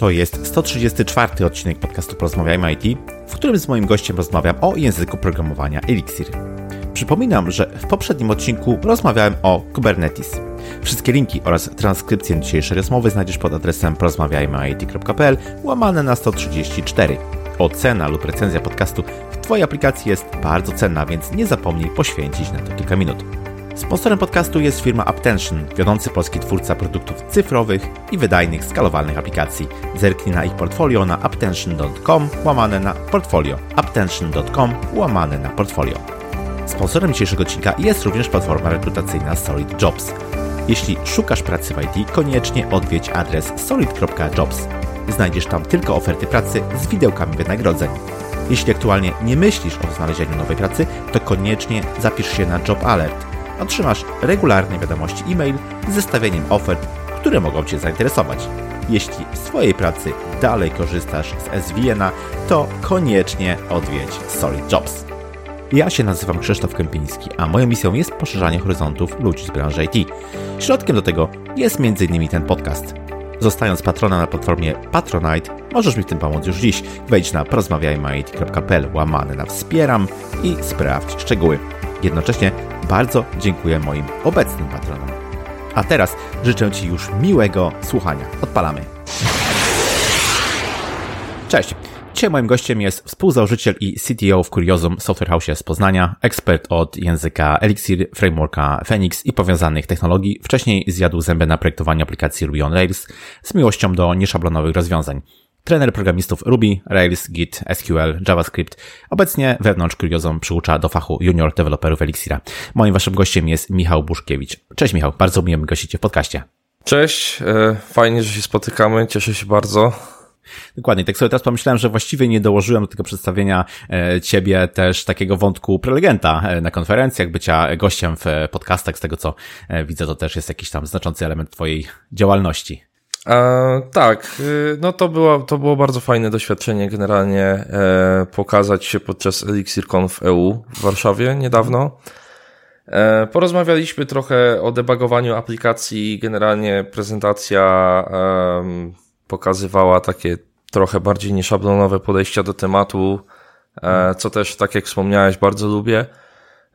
To jest 134 odcinek podcastu Porozmawiajmy IT, w którym z moim gościem rozmawiam o języku programowania Elixir. Przypominam, że w poprzednim odcinku rozmawiałem o Kubernetes. Wszystkie linki oraz transkrypcję dzisiejszej rozmowy znajdziesz pod adresem porozmawiajmyit.pl łamane na 134. Ocena lub recenzja podcastu w Twojej aplikacji jest bardzo cenna, więc nie zapomnij poświęcić na to kilka minut. Sponsorem podcastu jest firma Aptention, wiodący polski twórca produktów cyfrowych i wydajnych, skalowalnych aplikacji. Zerknij na ich portfolio na aptention.com łamane na portfolio. aptention.com łamane na portfolio. Sponsorem dzisiejszego odcinka jest również platforma rekrutacyjna Solid Jobs. Jeśli szukasz pracy w IT, koniecznie odwiedź adres solid.jobs. Znajdziesz tam tylko oferty pracy z widełkami wynagrodzeń. Jeśli aktualnie nie myślisz o znalezieniu nowej pracy, to koniecznie zapisz się na Job Alert – otrzymasz regularnie wiadomości e-mail z zestawieniem ofert, które mogą Cię zainteresować. Jeśli w swojej pracy dalej korzystasz z SVN, to koniecznie odwiedź Solid Jobs. Ja się nazywam Krzysztof Kępiński, a moją misją jest poszerzanie horyzontów ludzi z branży IT. Środkiem do tego jest m.in. ten podcast. Zostając patronem na platformie Patronite, możesz mi w tym pomóc już dziś. Wejdź na porozmawiajmy.it.pl łamane na wspieram i sprawdź szczegóły. Jednocześnie bardzo dziękuję moim obecnym patronom. A teraz życzę Ci już miłego słuchania. Odpalamy. Cześć. Dzisiaj moim gościem jest współzałożyciel i CTO w Curiosum Software House z Poznania, ekspert od języka Elixir, frameworka Phoenix i powiązanych technologii. Wcześniej zjadł zęby na projektowanie aplikacji Ruby on Rails z miłością do nieszablonowych rozwiązań trener programistów Ruby, Rails, Git, SQL, JavaScript. Obecnie wewnątrz Curiosum przyucza do fachu junior deweloperów Elixira. Moim waszym gościem jest Michał Buszkiewicz. Cześć Michał, bardzo miło mi gościcie w podcaście. Cześć, e, fajnie, że się spotykamy, cieszę się bardzo. Dokładnie, tak sobie teraz pomyślałem, że właściwie nie dołożyłem do tego przedstawienia e, ciebie też takiego wątku prelegenta e, na konferencjach, bycia gościem w podcastach, z tego co widzę, to też jest jakiś tam znaczący element twojej działalności. E, tak, y, no to było, to było bardzo fajne doświadczenie generalnie e, pokazać się podczas ElixirConf EU w Warszawie niedawno. E, porozmawialiśmy trochę o debugowaniu aplikacji. Generalnie prezentacja e, pokazywała takie trochę bardziej nieszablonowe podejścia do tematu, e, co też, tak jak wspomniałeś, bardzo lubię.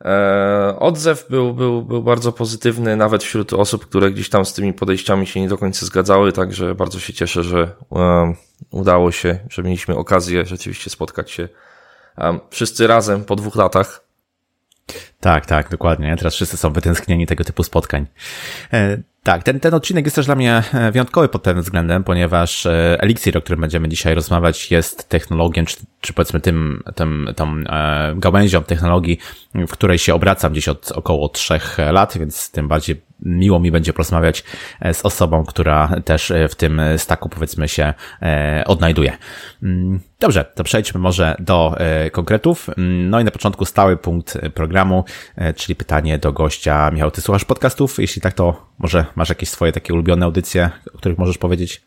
E, odzew był, był, był bardzo pozytywny, nawet wśród osób, które gdzieś tam z tymi podejściami się nie do końca zgadzały, także bardzo się cieszę, że e, udało się, że mieliśmy okazję rzeczywiście spotkać się e, wszyscy razem po dwóch latach. Tak, tak, dokładnie. Teraz wszyscy są wytęsknieni tego typu spotkań. Tak, ten, ten odcinek jest też dla mnie e, wyjątkowy pod tym względem, ponieważ e, Elixir, o którym będziemy dzisiaj rozmawiać, jest technologią, czy, czy powiedzmy tym, tym, tą e, gałęzią technologii, w której się obracam gdzieś od około trzech lat, więc tym bardziej miło mi będzie porozmawiać z osobą, która też w tym staku powiedzmy się odnajduje. Mm, dobrze, to przejdźmy może do konkretów. Mm, no i na początku stały punkt programu, czyli pytanie do gościa. Michał, ty słuchasz podcastów? Jeśli tak, to może masz jakieś swoje takie ulubione audycje, o których możesz powiedzieć?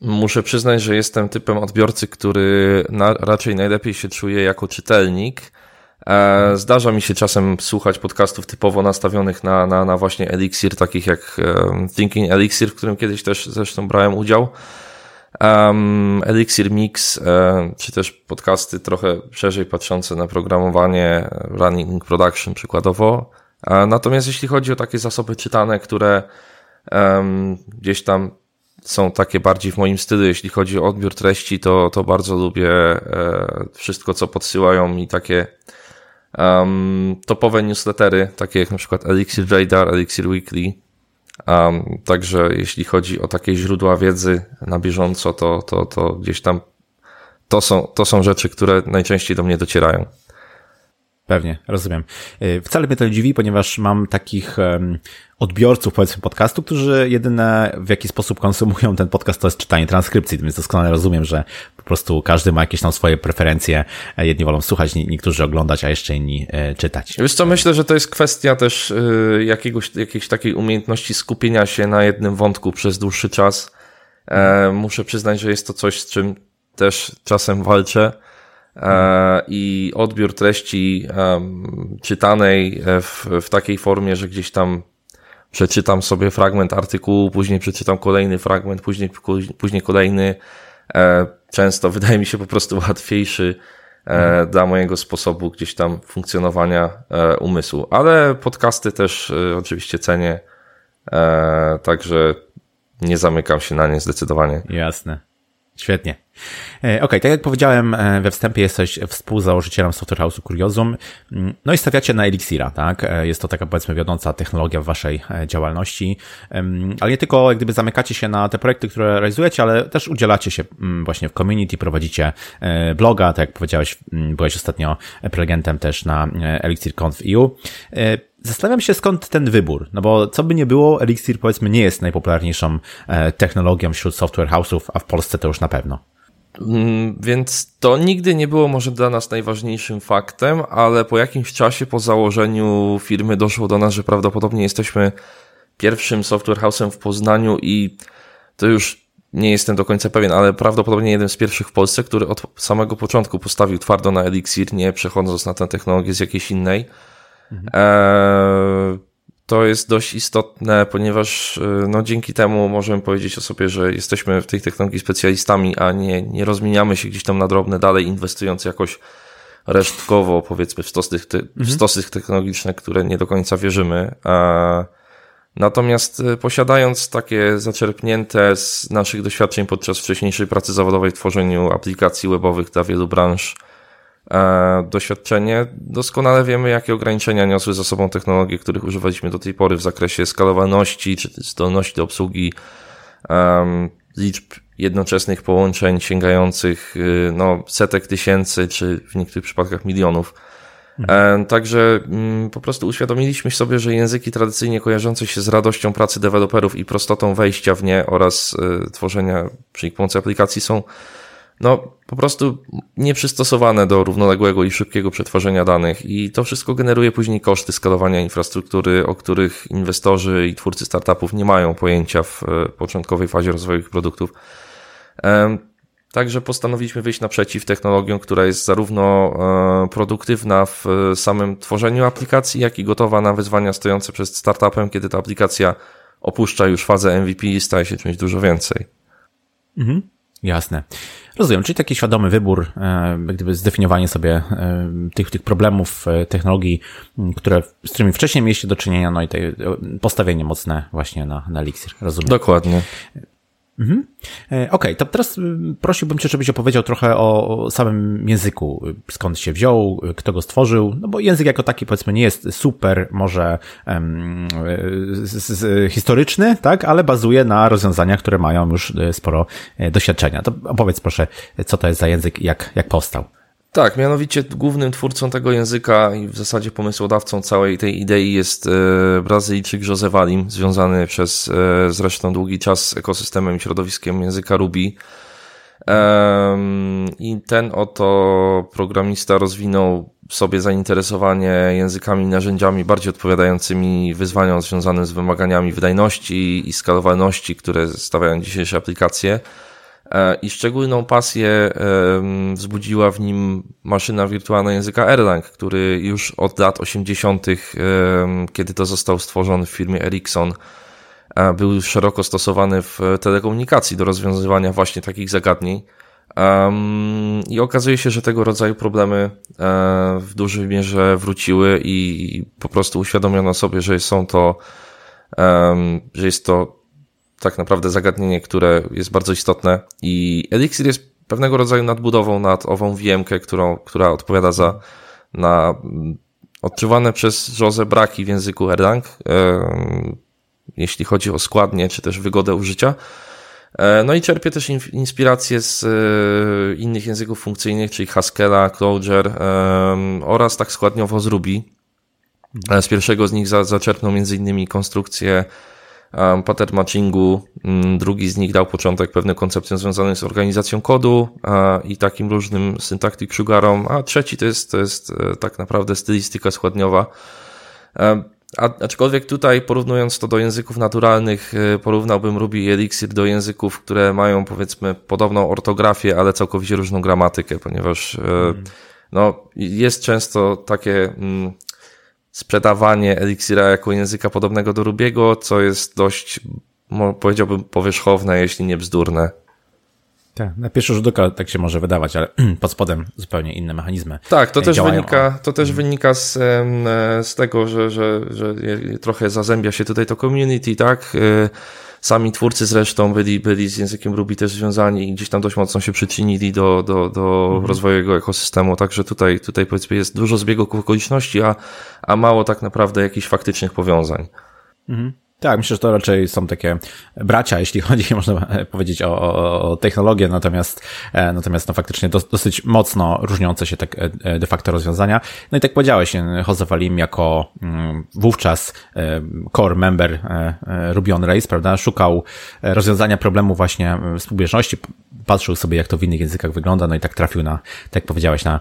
Muszę przyznać, że jestem typem odbiorcy, który na, raczej najlepiej się czuje jako czytelnik. E, zdarza mi się czasem słuchać podcastów typowo nastawionych na, na, na właśnie Elixir, takich jak Thinking Elixir, w którym kiedyś też zresztą brałem udział. Um, Elixir Mix, um, czy też podcasty trochę szerzej patrzące na programowanie, running production przykładowo. Natomiast jeśli chodzi o takie zasoby czytane, które gdzieś tam są takie bardziej w moim stylu, jeśli chodzi o odbiór treści, to, to bardzo lubię e, wszystko, co podsyłają mi takie um, topowe newslettery, takie jak na przykład Elixir Radar, Elixir Weekly. Um, także jeśli chodzi o takie źródła wiedzy na bieżąco, to, to, to gdzieś tam to są, to są rzeczy, które najczęściej do mnie docierają. Pewnie, rozumiem. Y, wcale mnie to nie dziwi, ponieważ mam takich odbiorców, powiedzmy, podcastu, którzy jedyne w jaki sposób konsumują ten podcast, to jest czytanie transkrypcji, więc doskonale rozumiem, że po prostu każdy ma jakieś tam swoje preferencje. Jedni wolą słuchać, niektórzy oglądać, a jeszcze inni e, czytać. Wiesz co, myślę, że to jest kwestia też jakiegoś, jakiejś takiej umiejętności skupienia się na jednym wątku przez dłuższy czas. E, muszę przyznać, że jest to coś, z czym też czasem walczę E, i odbiór treści czytanej e, w, w takiej formie, że gdzieś tam przeczytam sobie fragment artykułu, później przeczytam kolejny fragment, później, później kolejny. często wydaje mi się po prostu łatwiejszy dla mojego sposobu gdzieś tam funkcjonowania umysłu. Ale podcasty też oczywiście cenię, także nie zamykam się na nie zdecydowanie. Jasne. Świetnie. E, ok, tak jak powiedziałem e, we wstępie, jesteś współzałożycielem Software House'u Curiosum, mm, no i stawiacie na Elixira, tak? E, jest to taka powiedzmy wiodąca technologia w waszej działalności, ale nie tylko jak gdyby zamykacie się na te projekty, które realizujecie, ale też udzielacie się mm, właśnie w community, prowadzicie bloga, tak jak powiedziałeś, mm, byłeś ostatnio prelegentem też na ElixirConf.eu. Zastanawiam się skąd ten wybór, no bo co by nie było, Elixir powiedzmy nie jest najpopularniejszą technologią wśród software house'ów, a w Polsce to już na pewno. Mm, więc to nigdy nie było może dla nas najważniejszym faktem, ale po jakimś czasie po założeniu firmy doszło do nas, że prawdopodobnie jesteśmy pierwszym software house'em w Poznaniu i to już nie jestem do końca pewien, ale prawdopodobnie jeden z pierwszych w Polsce, który od samego początku postawił twardo na Elixir, nie przechodząc na tę technologię z jakiejś innej. Mhm. Eee, to jest dość istotne, ponieważ y, no, dzięki temu możemy powiedzieć o sobie, że jesteśmy w tej technologii specjalistami, a nie, nie rozmieniamy się gdzieś tam na drobne dalej, inwestując jakoś resztkowo, powiedzmy, w stosy, te, mhm. w stosy technologiczne, które nie do końca wierzymy. Natomiast y, posiadając takie zaczerpnięte z naszych doświadczeń podczas wcześniejszej pracy zawodowej w tworzeniu aplikacji webowych dla wielu branż, E, doświadczenie, doskonale wiemy, jakie ograniczenia niosły za sobą technologie, których używaliśmy do tej pory w zakresie skalowalności czy zdolności do obsługi um, liczb jednoczesnych połączeń sięgających y, no, setek tysięcy, czy w niektórych przypadkach milionów. Mhm. E, także mm, po prostu uświadomiliśmy sobie, że języki tradycyjnie kojarzące się z radością pracy deweloperów i prostotą wejścia w nie oraz y, tworzenia przy ich pomocy aplikacji są no po prostu nieprzystosowane do równoległego i szybkiego przetworzenia danych i to wszystko generuje później koszty skalowania infrastruktury, o których inwestorzy i twórcy startupów nie mają pojęcia w e, początkowej fazie rozwoju ich produktów. Także postanowiliśmy wyjść naprzeciw technologią, która jest zarówno e, produktywna w samym tworzeniu aplikacji, jak i gotowa na wyzwania stojące przed startupem, kiedy ta aplikacja opuszcza już fazę MVP i staje się czymś dużo więcej. Mhm. Jasne. Rozumiem, czyli taki świadomy wybór, e, gdyby zdefiniowanie sobie e, tych, tych problemów e, technologii, które, z którymi wcześniej mieliście do czynienia, no i te postawienie mocne właśnie na, na Elixir. Rozumiem. Dokładnie. Mhm. E, okej, okay, to teraz y, prosiłbym Cię, żebyś opowiedział trochę o samym języku. Skąd się wziął, kto go stworzył, no bo język jako taki powiedzmy nie jest super może um, historyczny, tak, ale bazuje na rozwiązaniach, które mają już y, sporo doświadczenia. To opowiedz proszę, co to jest za język i jak, jak powstał. Tak, mianowicie głównym twórcą tego języka i w zasadzie pomysłodawcą całej tej idei jest e, Brazylijczyk Jose Valim, związany przez e, zresztą długi czas z ekosystemem i środowiskiem języka Ruby. I ten oto programista rozwinął sobie zainteresowanie językami i narzędziami bardziej odpowiadającymi wyzwaniom związanym z wymaganiami wydajności i skalowalności, które stawiają dzisiejsze aplikacje. E, i szczególną pasję wzbudziła w nim maszyna wirtualna języka Erlang, który już od lat 80., kiedy to został stworzony w firmie Ericsson, e, był szeroko stosowany w telekomunikacji do rozwiązywania właśnie takich zagadnień. I okazuje się, że tego rodzaju problemy e, w dużej mierze wróciły i po prostu uświadomiono sobie, że są to, że jest to tak naprawdę zagadnienie, które jest bardzo istotne i Elixir jest pewnego rodzaju nadbudową nad ową wiem którą, która odpowiada za na odczuwane przez Jose braki w języku Erlang, e, jeśli chodzi o składnie, czy też wygodę użycia. E, no i czerpie też inspiracje z e, innych języków funkcyjnych, czyli Haskella, Clojure oraz tak składniowo z Ruby. Z pierwszego z nich zaczerpnął między innymi konstrukcję pattern matchingu. Mm, drugi z nich dał początek pewnym koncepcjom związanym z organizacją kodu i takim różnym syntactic sugarom, a trzeci to jest, to jest e, tak naprawdę stylistyka składniowa. A, aczkolwiek tutaj porównując to do języków naturalnych, e, porównałbym Ruby i Elixir do języków, które mają powiedzmy podobną ortografię, ale całkowicie różną gramatykę, ponieważ mm. no, jest często takie mm, sprzedawanie Elixira jako języka podobnego do Rubiego, co jest dość, powiedziałbym, powierzchowne, jeśli nie bzdurne. Tak, na pierwszy rzut oka tak się może wydawać, ale pod spodem zupełnie inne mechanizmy. Tak, to też wynika, to też wynika z, z tego, że, że, że trochę zazębia się tutaj to community, tak? Sami twórcy zresztą byli, byli z językiem Ruby też związani i gdzieś tam dość mocno się przyczynili do, do, do mhm. rozwoju jego ekosystemu, także tutaj, tutaj powiedzmy jest dużo zbiegów okoliczności, a, a mało tak naprawdę jakichś faktycznych powiązań. Mhm. Tak, myślę, że to raczej są takie bracia, jeśli chodzi, można powiedzieć, o, o, technologię, natomiast, e, natomiast no faktycznie dosyć mocno różniące się tak e, de facto rozwiązania. No i tak powiedziałeś, Jose Valim jako mm, wówczas e, core member Ruby on Rails, prawda, szukał rozwiązania problemu właśnie współbieżności, patrzył sobie, jak to w innych językach wygląda, no i tak trafił na, tak jak powiedziałeś, na,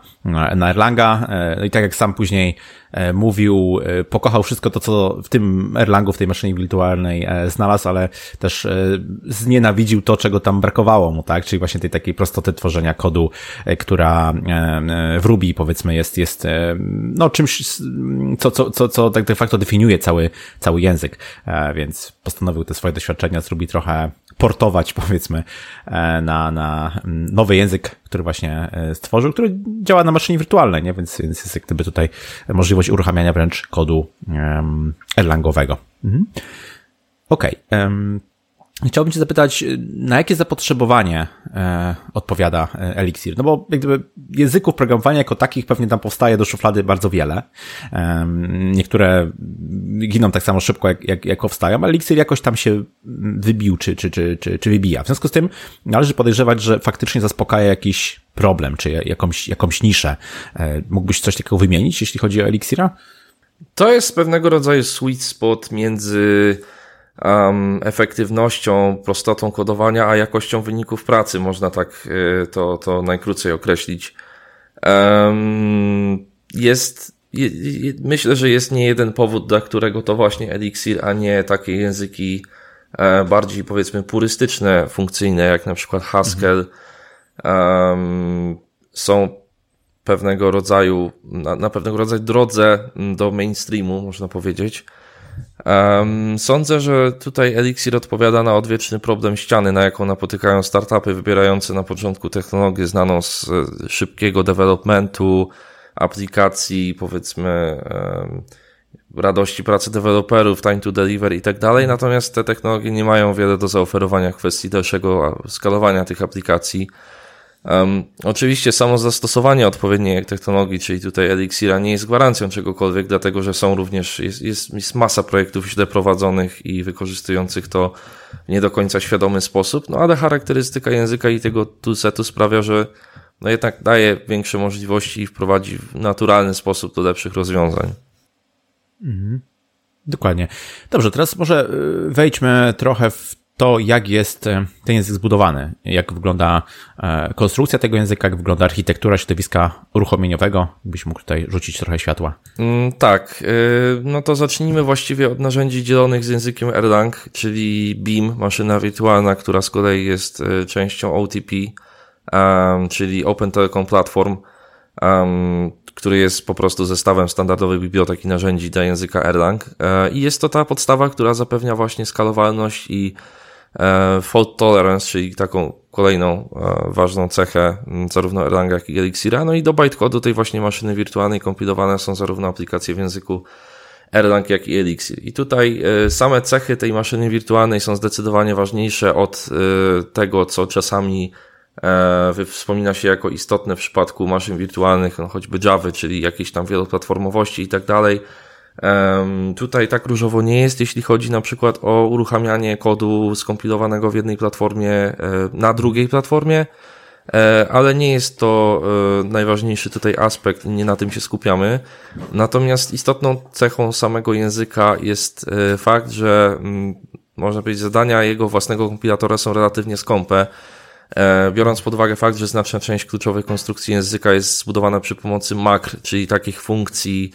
na Erlanga. No i tak jak sam później E, mówił, e, pokochał wszystko to, co w tym Erlangu, w tej maszynie wirtualnej e, znalazł, ale też znienawidził to, czego tam brakowało mu, tak? Czyli właśnie tej takiej prostoty tworzenia kodu, która w Ruby powiedzmy jest, jest no czymś, co, co, co, co tak de facto definiuje cały, cały język, więc postanowił te swoje doświadczenia z Ruby trochę portować, powiedzmy, na, na nowy język, który właśnie stworzył, który działa na maszynie wirtualnej, nie? Więc, więc jest jak gdyby tutaj możliwość uruchamiania wręcz kodu um, Erlangowego. Mhm. Okej. Okay. Um, Chciałbym Cię zapytać, na jakie zapotrzebowanie e, odpowiada e, Elixir? No bo jak gdyby języków programowania jako takich pewnie tam powstaje do szuflady bardzo wiele. Niektóre giną tak samo szybko, jak, jak, jak powstają, ale Elixir jakoś tam się wybił, czy, czy, czy, czy, czy wybija. W związku z tym należy podejrzewać, że faktycznie zaspokaja jakiś problem, czy jakąś, jakąś niszę. E, mógłbyś coś takiego wymienić, jeśli chodzi o Elixira? To jest pewnego rodzaju sweet spot między um, efektywnością, prostotą kodowania, a jakością wyników pracy, można tak y, to, to najkrócej określić. Um, jest, je, je, myślę, że jest nie jeden powód, dla którego to właśnie Elixir, a nie takie języki e, bardziej powiedzmy purystyczne, funkcyjne, jak na przykład Haskell, um, są pewnego rodzaju, na, na pewnego rodzaju drodze do mainstreamu, można powiedzieć. Um, sądzę, że tutaj Elixir odpowiada na odwieczny problem ściany, na jaką napotykają startupy wybierające na początku technologię znaną z e, szybkiego developmentu, aplikacji, powiedzmy, um, radości pracy deweloperów, time to deliver i tak dalej. Natomiast te technologie nie mają wiele do zaoferowania w kwestii dalszego skalowania tych aplikacji. Um, oczywiście samo zastosowanie odpowiedniej technologii, czyli tutaj Elixira, nie jest gwarancją czegokolwiek, dlatego że są również, jest, jest, jest masa projektów źle prowadzonych i wykorzystujących to w nie do końca świadomy sposób, no ale charakterystyka języka i tego toolsetu sprawia, że no jednak daje większe możliwości i wprowadzi w naturalny sposób do lepszych rozwiązań. Mhm. Dokładnie. Dobrze, teraz może y, wejdźmy trochę w to, jak jest e, ten język zbudowany, jak wygląda e, konstrukcja tego języka, jak wygląda architektura środowiska uruchomieniowego. Byś mógł tutaj rzucić trochę światła. Mm, tak, e, no to zacznijmy właściwie od narzędzi dzielonych z językiem Erlang, czyli BIM, maszyna wirtualna, która z kolei jest częścią OTP, czyli Open Telecom Platform, który jest po prostu zestawem standardowych bibliotek i narzędzi dla języka Erlang. I jest to ta podstawa, która zapewnia właśnie skalowalność i E, fault tolerance, czyli taką kolejną e, ważną cechę zarówno Erlanga, jak i Elixira. No i do bytecodu tej właśnie maszyny wirtualnej kompilowane są zarówno aplikacje w języku Erlang, jak i Elixir. I tutaj e, same cechy tej maszyny wirtualnej są zdecydowanie ważniejsze od tego, co czasami wspomina się jako istotne w przypadku maszyn wirtualnych, no choćby Java, czyli jakiejś tam wieloplatformowości i tak dalej. Tutaj tak różowo nie jest, jeśli chodzi na przykład o uruchamianie kodu skompilowanego w jednej platformie e, na drugiej platformie, e, ale nie jest to e, najważniejszy tutaj aspekt nie na tym się skupiamy. Natomiast istotną cechą samego języka jest fakt, że mm, można powiedzieć, zadania jego własnego kompilatora są relatywnie skąpe. Biorąc pod uwagę fakt, że znaczna część kluczowych konstrukcji języka jest zbudowana przy pomocy makr, czyli takich funkcji,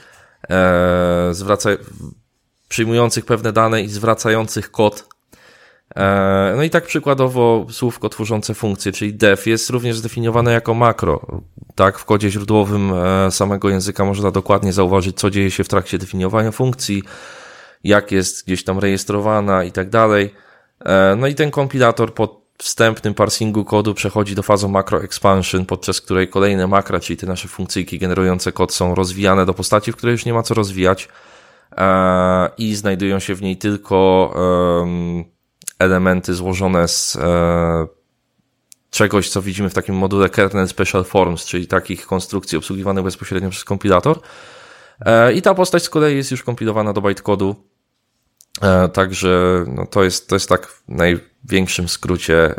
e, zwraca, przyjmujących pewne dane i zwracających kod. E, no i tak przykładowo słówko tworzące funkcje, czyli def jest również zdefiniowane jako makro. Tak, w kodzie źródłowym e, samego języka można dokładnie zauważyć, co dzieje się w trakcie definiowania funkcji, jak jest gdzieś tam rejestrowana i tak dalej. E, no i ten kompilator pod wstępnym parsingu kodu przechodzi do fazy macro expansion, podczas której kolejne makra, czyli te nasze funkcyjki generujące kod są rozwijane do postaci, w której już nie ma co rozwijać e, i znajdują się w niej tylko elementy złożone z e, czegoś, co widzimy w takim module kernel special forms, czyli takich konstrukcji obsługiwanych bezpośrednio przez kompilator. E, I ta postać z kolei jest już kompilowana do bytecodu. E, także no to, jest, to jest tak w największym skrócie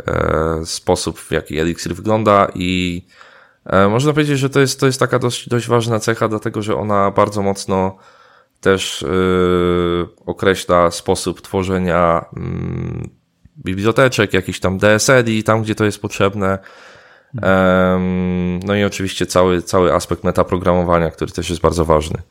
sposób, w jaki Elixir wygląda i można powiedzieć, że to jest, to jest taka dość, dość ważna cecha, dlatego że ona bardzo mocno też określa sposób tworzenia yy, biblioteczek, jakiś tam DSL i tam, gdzie to jest potrzebne. No i oczywiście cały, cały aspekt metaprogramowania, który też jest bardzo ważny.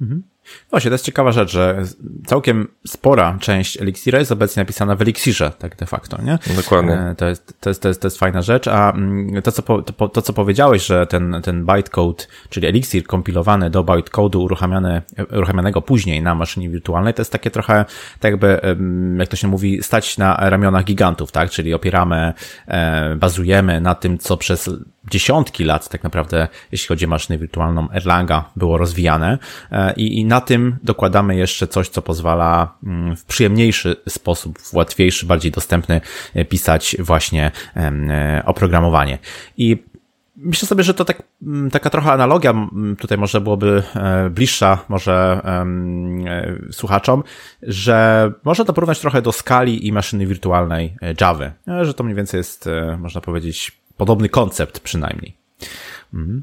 Mhm. Właśnie, to jest ciekawa rzecz, że całkiem spora część Elixira jest obecnie napisana w Elixirze, tak de facto, nie? Dokładnie. E, to jest, to jest, to jest, to jest fajna rzecz, a mm, to, co, po, to, to, co powiedziałeś, że ten, ten bytecode, czyli Elixir kompilowany do bytecode'u uruchamiany, uruchamianego później na maszynie wirtualnej, to jest takie trochę, tak jakby, jak to się mówi, stać na ramionach gigantów, tak? Czyli opieramy, e, bazujemy na tym, co przez dziesiątki lat tak naprawdę, jeśli chodzi o maszynę wirtualną Erlanga, było rozwijane e, i, i na tym dokładamy jeszcze coś, co pozwala mm, w przyjemniejszy sposób, w łatwiejszy, bardziej dostępny e, pisać właśnie e, oprogramowanie. I Myślę sobie, że to tak, mm, taka trochę analogia tutaj może byłoby bliższa może słuchaczom, że można to porównać trochę do skali i maszyny wirtualnej Java, że to mniej więcej jest, można powiedzieć, podobny koncept przynajmniej. Mhm.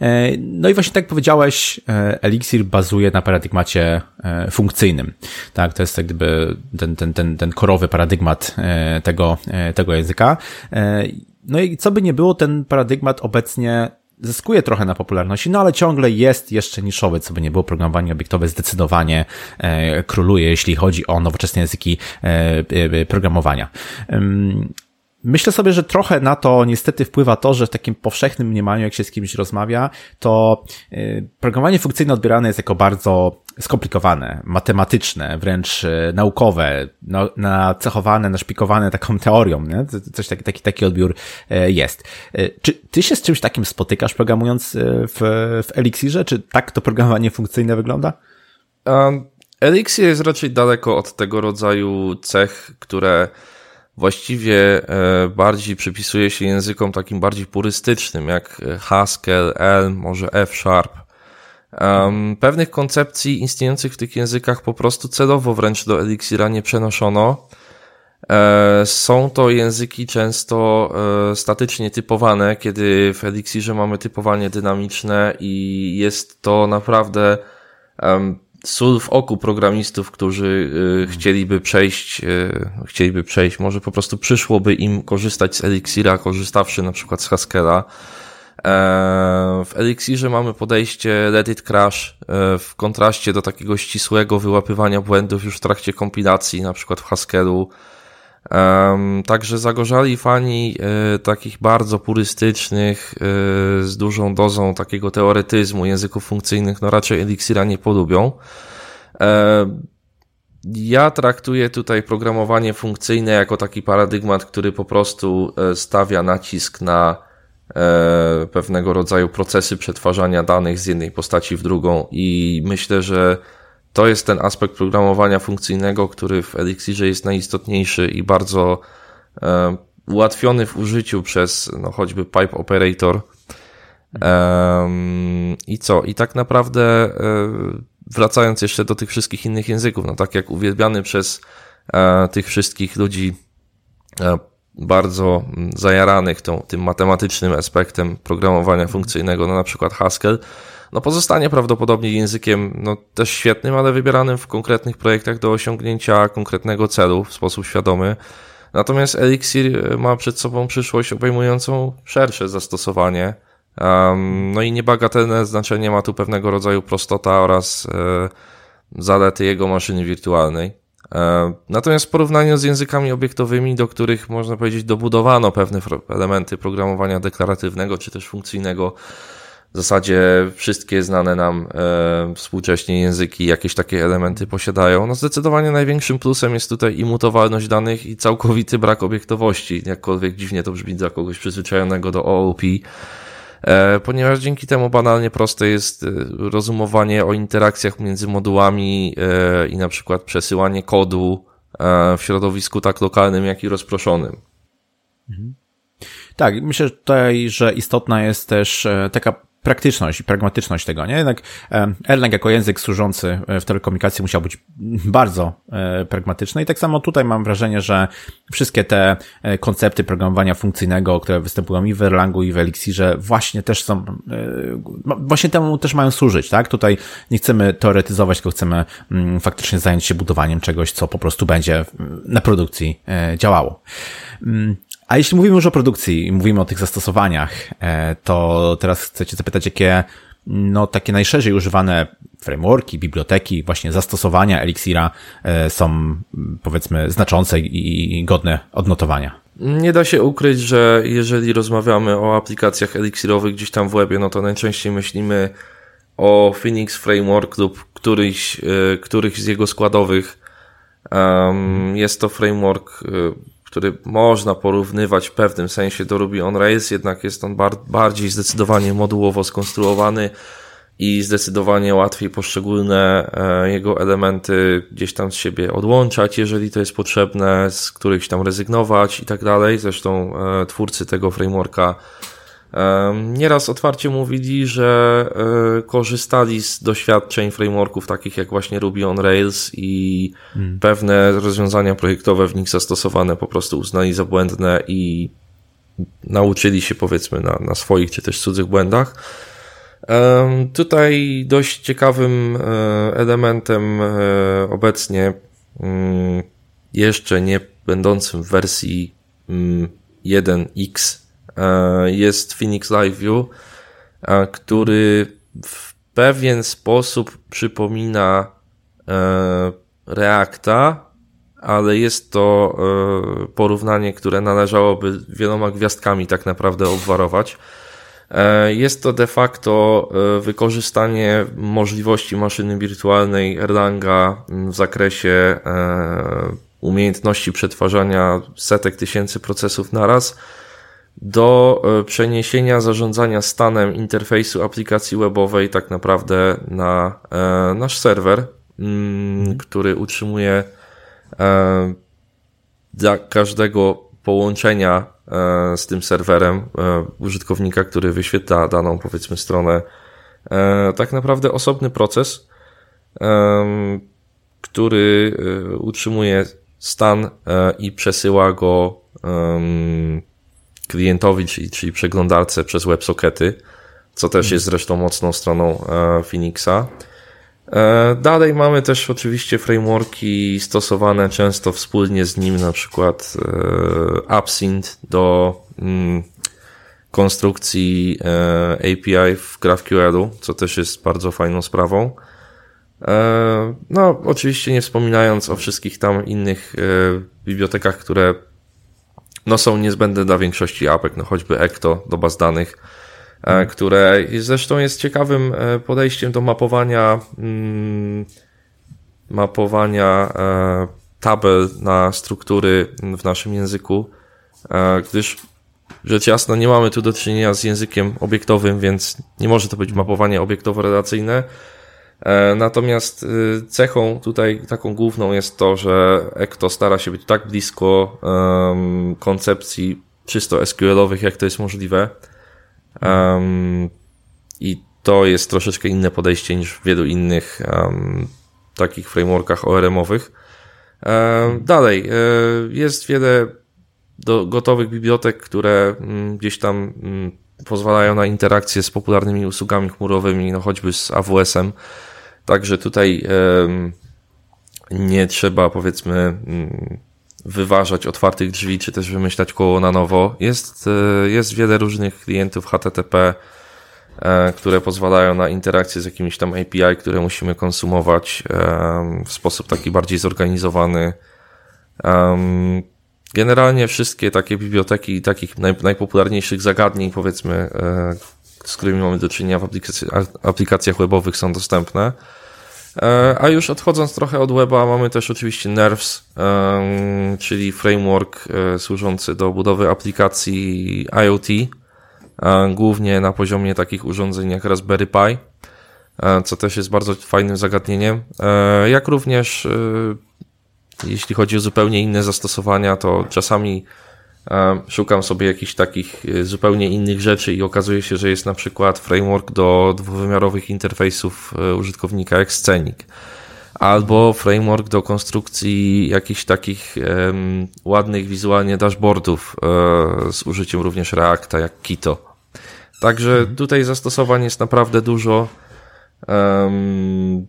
E, no i właśnie tak powiedziałeś, e, Elixir bazuje na paradygmacie e, funkcyjnym. Tak, to jest jak gdyby ten, ten, ten, ten korowy paradygmat tego, tego języka. No i co by nie było, ten paradygmat obecnie zyskuje trochę na popularności, no ale ciągle jest jeszcze niszowy, co by nie było, programowanie obiektowe zdecydowanie króluje, jeśli chodzi o nowoczesne języki programowania. Myślę sobie, że trochę na to niestety wpływa to, że w takim powszechnym mniemaniu, jak się z kimś rozmawia, to y, programowanie funkcyjne odbierane jest jako bardzo skomplikowane, matematyczne, wręcz y, naukowe, no, nacechowane, naszpikowane taką teorią, nie? Coś taki, taki, taki odbiór y, jest. Czy ty się z czymś takim spotykasz programując w, w Elixirze? Czy tak to programowanie funkcyjne wygląda? Um, Elixir jest raczej daleko od tego rodzaju cech, które właściwie e, bardziej przypisuje się językom takim bardziej purystycznym, jak Haskell, Elm, może F-Sharp. pewnych koncepcji istniejących w tych językach po prostu celowo wręcz do Elixira nie przenoszono. E, są to języki często e, statycznie typowane, kiedy w Elixirze mamy typowanie dynamiczne i jest to naprawdę sól w oku programistów, którzy y, chcieliby przejść, y, chcieliby przejść, może po prostu przyszłoby im korzystać z Elixira, korzystawszy na przykład z Haskella. E, w Elixirze mamy podejście let it crash e, w kontraście do takiego ścisłego wyłapywania błędów już w trakcie kompilacji, na przykład w Haskellu. Także zagorzali fani e, takich bardzo purystycznych, e, z dużą dozą takiego teoretyzmu języków funkcyjnych, no raczej Elixira nie polubią. Ja traktuję tutaj programowanie funkcyjne jako taki paradygmat, który po prostu e, stawia nacisk na pewnego rodzaju procesy przetwarzania danych z jednej postaci w drugą i myślę, że to jest ten aspekt programowania funkcyjnego, który w Elixirze jest najistotniejszy i bardzo e, ułatwiony w użyciu przez no, choćby pipe operator. I co? I tak naprawdę e, wracając jeszcze do tych wszystkich innych języków, no tak jak uwielbiany przez e, tych wszystkich ludzi bardzo zajaranych tą, tym matematycznym aspektem programowania funkcyjnego, no na przykład Haskell, no pozostanie prawdopodobnie językiem no, też świetnym, ale wybieranym w konkretnych projektach do osiągnięcia konkretnego celu w sposób świadomy. Natomiast Elixir ma przed sobą przyszłość obejmującą szersze zastosowanie. No i niebagatelne znaczenie ma tu pewnego rodzaju prostota oraz e, zalety jego maszyny wirtualnej. E, natomiast w porównaniu z językami obiektowymi, do których można powiedzieć dobudowano pewne elementy programowania deklaratywnego czy też funkcyjnego, w zasadzie wszystkie znane nam e, współcześnie języki jakieś takie elementy posiadają. No zdecydowanie największym plusem jest tutaj imutowalność danych i całkowity brak obiektowości, jakkolwiek dziwnie to brzmi dla kogoś przyzwyczajonego do OOP. E, ponieważ dzięki temu banalnie proste jest e, rozumowanie o interakcjach między modułami e, i na przykład przesyłanie kodu w środowisku tak lokalnym, jak i rozproszonym. Mhm. Tak, myślę tutaj, że istotna jest też taka praktyczność i pragmatyczność tego, nie? Jednak Erlang jako język służący e, w telekomunikacji musiał być bardzo e, pragmatyczny i tak samo tutaj mam wrażenie, że wszystkie te e, koncepty programowania funkcyjnego, które występują i w Erlangu i w Elixirze właśnie też są, właśnie temu też mają służyć, tak? Tutaj nie chcemy teoretyzować, tylko chcemy mm, faktycznie zająć się budowaniem czegoś, co po prostu będzie na produkcji działało. A jeśli mówimy już o produkcji i mówimy o tych zastosowaniach, e, to teraz chcę zapytać, jakie no, takie najszerzej używane frameworki, biblioteki, właśnie zastosowania Elixira e, są powiedzmy znaczące i godne odnotowania. Nie da się ukryć, że jeżeli rozmawiamy o aplikacjach eliksirowych gdzieś tam w webie, no to najczęściej myślimy o Phoenix Framework lub któryś, e, któryś z jego składowych. Jest to framework który można porównywać w pewnym sensie do Ruby on Rails, jednak jest on bar bardziej zdecydowanie modułowo skonstruowany i zdecydowanie łatwiej poszczególne e, jego elementy gdzieś tam z siebie odłączać, jeżeli to jest potrzebne, z których tam rezygnować i tak dalej. Zresztą e, twórcy tego frameworka Nieraz otwarcie mówili, że e, korzystali z doświadczeń frameworków takich jak właśnie Ruby on Rails i hmm. pewne rozwiązania projektowe w nich zastosowane po prostu uznali za błędne i nauczyli się powiedzmy na, na swoich czy też cudzych błędach. Tutaj dość ciekawym e, elementem e, obecnie mm, jeszcze nie będącym w wersji 1x mm, jest Phoenix Live View, e, który w pewien sposób przypomina e, Reacta, ale jest to porównanie, które należałoby wieloma gwiazdkami tak naprawdę obwarować. Jest to de facto wykorzystanie możliwości maszyny wirtualnej Erlanga w zakresie umiejętności przetwarzania setek tysięcy procesów naraz do e, przeniesienia zarządzania stanem interfejsu aplikacji webowej tak naprawdę na e, nasz serwer, mm, który utrzymuje e, dla każdego połączenia z tym serwerem użytkownika, który wyświetla daną powiedzmy stronę, tak naprawdę osobny proces, który utrzymuje stan i przesyła go klientowi, czyli, czyli przeglądarce przez WebSockety, co też jest zresztą mocną stroną e, Phoenixa. E, dalej mamy też oczywiście frameworki stosowane często wspólnie z nim, na przykład e, AppSynth do mm, konstrukcji API w GraphQL-u, co też jest bardzo fajną sprawą. No, oczywiście nie wspominając o wszystkich tam innych bibliotekach, które no są niezbędne dla większości apek, no choćby Ecto do baz danych, hmm. które zresztą jest ciekawym e, podejściem do mapowania mm, mapowania e, tabel na struktury w naszym języku, gdyż rzecz jasna nie mamy tu do czynienia z językiem obiektowym, więc nie może to być mapowanie obiektowo-relacyjne, E, natomiast y, cechą tutaj taką główną jest to, że Ecto stara się być tak blisko um, koncepcji czysto SQL-owych, jak to jest możliwe. Um, I to jest troszeczkę inne podejście niż w wielu innych um, takich frameworkach ORM-owych. dalej, e, jest wiele do, gotowych bibliotek, które mm, gdzieś tam mm, pozwalają na interakcję z popularnymi usługami chmurowymi, no choćby z AWS-em. Także tutaj nie trzeba powiedzmy mm, wyważać otwartych drzwi, czy też wymyślać koło na nowo. Jest, e, jest wiele różnych klientów HTTP, e, które pozwalają na interakcję z jakimiś tam API, które musimy konsumować w sposób taki bardziej zorganizowany. Generalnie wszystkie takie biblioteki takich najpopularniejszych zagadnień, powiedzmy, e, z którymi mamy do czynienia w aplikacjach webowych są dostępne. E, a już odchodząc trochę od weba, mamy też oczywiście Nerves, czyli framework e, służący do budowy aplikacji IoT, głównie na poziomie takich urządzeń jak Raspberry Pi, co też jest bardzo fajnym zagadnieniem. Jak również jeśli chodzi o zupełnie inne zastosowania, to czasami szukam sobie jakichś takich e, zupełnie innych rzeczy i okazuje się, że jest na przykład framework do dwuwymiarowych interfejsów e, użytkownika jak Scenic albo framework do konstrukcji jakichś takich um, ładnych wizualnie dashboardów um, z użyciem również Reacta jak Kito. Także mhm. tutaj zastosowań jest naprawdę dużo. Um,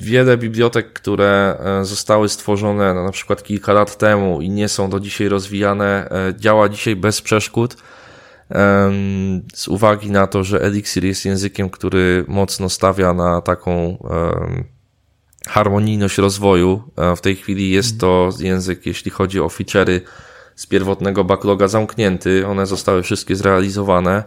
wiele bibliotek, które e, zostały stworzone na przykład kilka lat temu i nie są do dzisiaj rozwijane, e, działa dzisiaj bez przeszkód. Z uwagi na to, że Elixir jest językiem, który mocno stawia na taką harmonijność rozwoju. E, w tej chwili jest to język, jeśli chodzi o feature'y z pierwotnego backloga zamknięty. One zostały wszystkie zrealizowane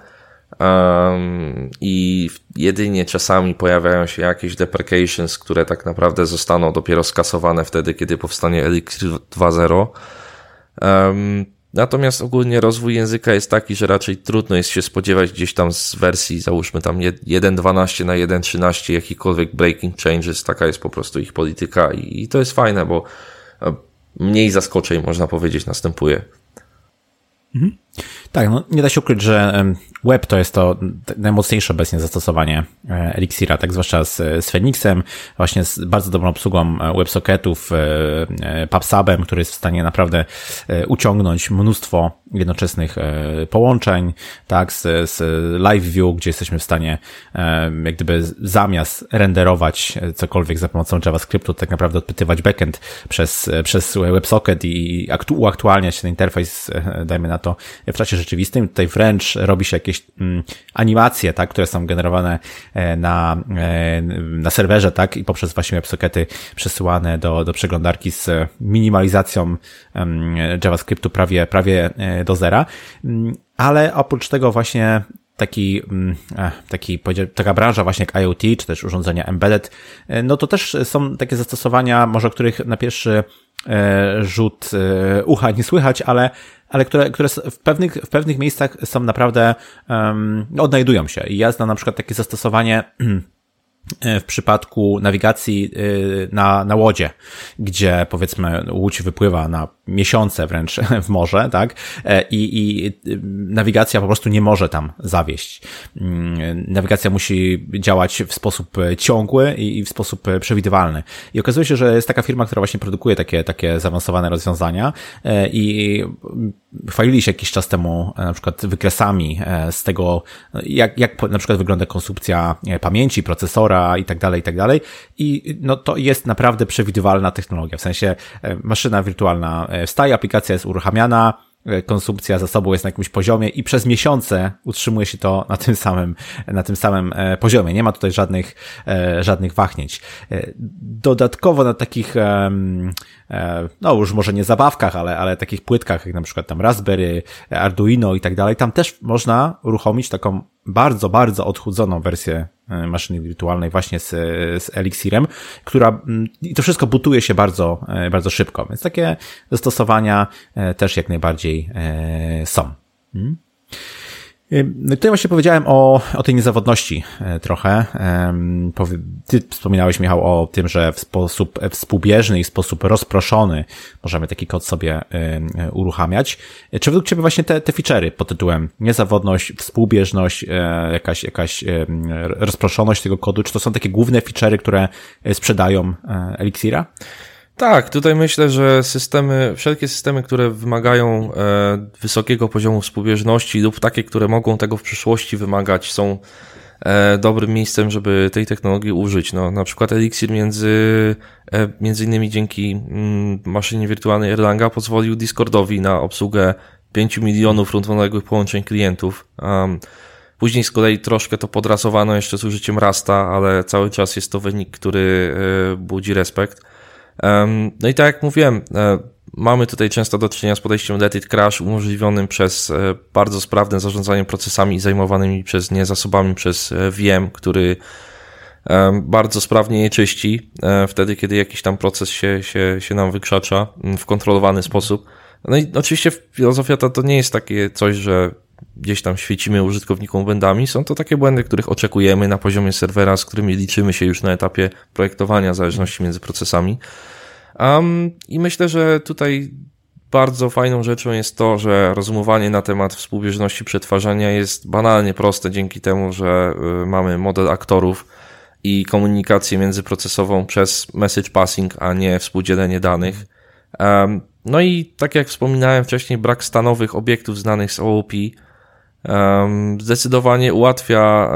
Um, I jedynie czasami pojawiają się jakieś deprecations, które tak naprawdę zostaną dopiero skasowane wtedy, kiedy powstanie Elixir 2.0. Um, natomiast ogólnie rozwój języka jest taki, że raczej trudno jest się spodziewać gdzieś tam z wersji, załóżmy tam 1.12 na 1.13 jakikolwiek breaking changes. Taka jest po prostu ich polityka i, i to jest fajne, bo mniej zaskoczeń, można powiedzieć, następuje. Mhm. Tak, no nie da się ukryć, że web to jest to najmocniejsze obecnie zastosowanie e, Elixira, tak zwłaszcza z, z Phoenixem, właśnie z bardzo dobrą obsługą e, WebSocketów, e, PubSubem, który jest w stanie naprawdę uciągnąć mnóstwo jednoczesnych połączeń, tak, z, z Live View, gdzie jesteśmy w stanie jak gdyby zamiast renderować cokolwiek za pomocą JavaScriptu, tak naprawdę odpytywać backend przez, przez WebSocket i uaktualniać ten interfejs, dajmy na to, w czasie rzeczywistym. Tutaj wręcz robi się jakieś mm, animacje, tak, które są generowane e, na, e, na serwerze, tak, i poprzez właśnie WebSockety przesyłane do, do przeglądarki z minimalizacją JavaScriptu prawie, prawie e, do zera. Mm, ale oprócz tego właśnie taki, mm, taki, taka branża właśnie jak IoT, czy też urządzenia embedded, no to też są takie zastosowania, może których na pierwszy rzut ucha nie słychać, ale ale które, które w pewnych, w pewnych miejscach są naprawdę, um, odnajdują się. I ja znam na przykład takie zastosowanie E, w przypadku nawigacji e, na, na łodzie, gdzie powiedzmy łódź wypływa na miesiące wręcz w morze, tak? E, I, I nawigacja po prostu nie może tam zawieść. Mm, nawigacja musi działać w sposób ciągły i w sposób przewidywalny. I okazuje się, że jest taka firma, która właśnie produkuje takie, takie zaawansowane rozwiązania i chwalili się jakiś czas temu na przykład wykresami z tego, jak, jak na przykład wygląda konsumpcja pamięci, procesora, i tak dalej, i tak dalej. I no to jest naprawdę przewidywalna technologia, w sensie e, maszyna wirtualna e, wstaje, aplikacja jest uruchamiana, e, konsumpcja zasobu jest na jakimś poziomie i przez miesiące utrzymuje się to na tym samym, na tym samym poziomie. Nie ma tutaj żadnych, żadnych wahnięć. Dodatkowo na takich, no już może nie zabawkach, ale, ale takich płytkach, jak na przykład tam Raspberry, Arduino i tak dalej, tam też można uruchomić taką bardzo, bardzo odchudzoną wersję E, maszyny wirtualnej właśnie z, z Elixirem, która mm, i to wszystko butuje się bardzo, e, bardzo szybko, więc takie zastosowania e, też jak najbardziej są. Hmm? Tutaj właśnie powiedziałem o, o tej niezawodności e, trochę. Ty wspominałeś, Michał, o tym, że w sposób współbieżny i w sposób rozproszony możemy taki kod sobie uruchamiać. Czy według Ciebie właśnie te, te feature'y pod tytułem niezawodność, współbieżność, e, jakaś, jakaś rozproszoność tego kodu, czy to są takie główne feature'y, które e, sprzedają Elixira? Tak, tutaj myślę, że systemy, wszelkie systemy, które wymagają e, wysokiego poziomu współbieżności lub takie, które mogą tego w przyszłości wymagać, są e, dobrym miejscem, żeby tej technologii użyć. No, na przykład Elixir między, e, między innymi dzięki mm, maszynie wirtualnej Erlanga pozwolił Discordowi na obsługę 5 milionów równoległych połączeń klientów. Później z kolei troszkę to podrasowano jeszcze z użyciem Rasta, ale cały czas jest to wynik, który budzi respekt. No i tak jak mówiłem, e, mamy tutaj często do czynienia z podejściem Let It Crash umożliwionym przez e, bardzo sprawne zarządzanie procesami zajmowanymi przez nie zasobami przez e, VM, który bardzo sprawnie je czyści wtedy, kiedy jakiś tam proces się, się, się nam wykrzacza w kontrolowany sposób. No i oczywiście filozofia to, to nie jest takie coś, że gdzieś tam świecimy użytkownikom błędami. Są to takie błędy, których oczekujemy na poziomie serwera, z którymi liczymy się już na etapie projektowania zależności między procesami. Um, I myślę, że tutaj bardzo fajną rzeczą jest to, że rozumowanie na temat współbieżności przetwarzania jest banalnie proste dzięki temu, że y, mamy model aktorów i komunikację międzyprocesową przez message passing, a nie współdzielenie danych. Um, no i tak jak wspominałem wcześniej, brak stanowych obiektów znanych z OOP zdecydowanie ułatwia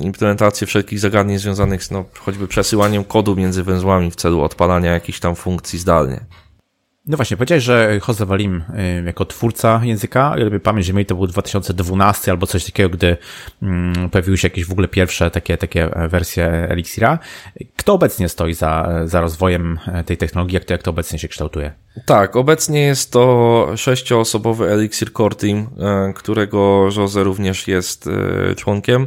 implementację wszelkich zagadnień związanych z no, choćby przesyłaniem kodu między węzłami w celu odpalania jakichś tam funkcji zdalnie. No właśnie, powiedziałeś, że Jose Walim y, jako twórca języka, jakby pamięć mieli, to był 2012 albo coś takiego, gdy mm, pojawiły się jakieś w ogóle pierwsze takie, takie wersje Elixira. Kto obecnie stoi za, za rozwojem e, tej technologii? Jak to, jak to obecnie się kształtuje? Tak, obecnie jest to sześcioosobowy Elixir Core Team, e, którego Jose również jest e, członkiem.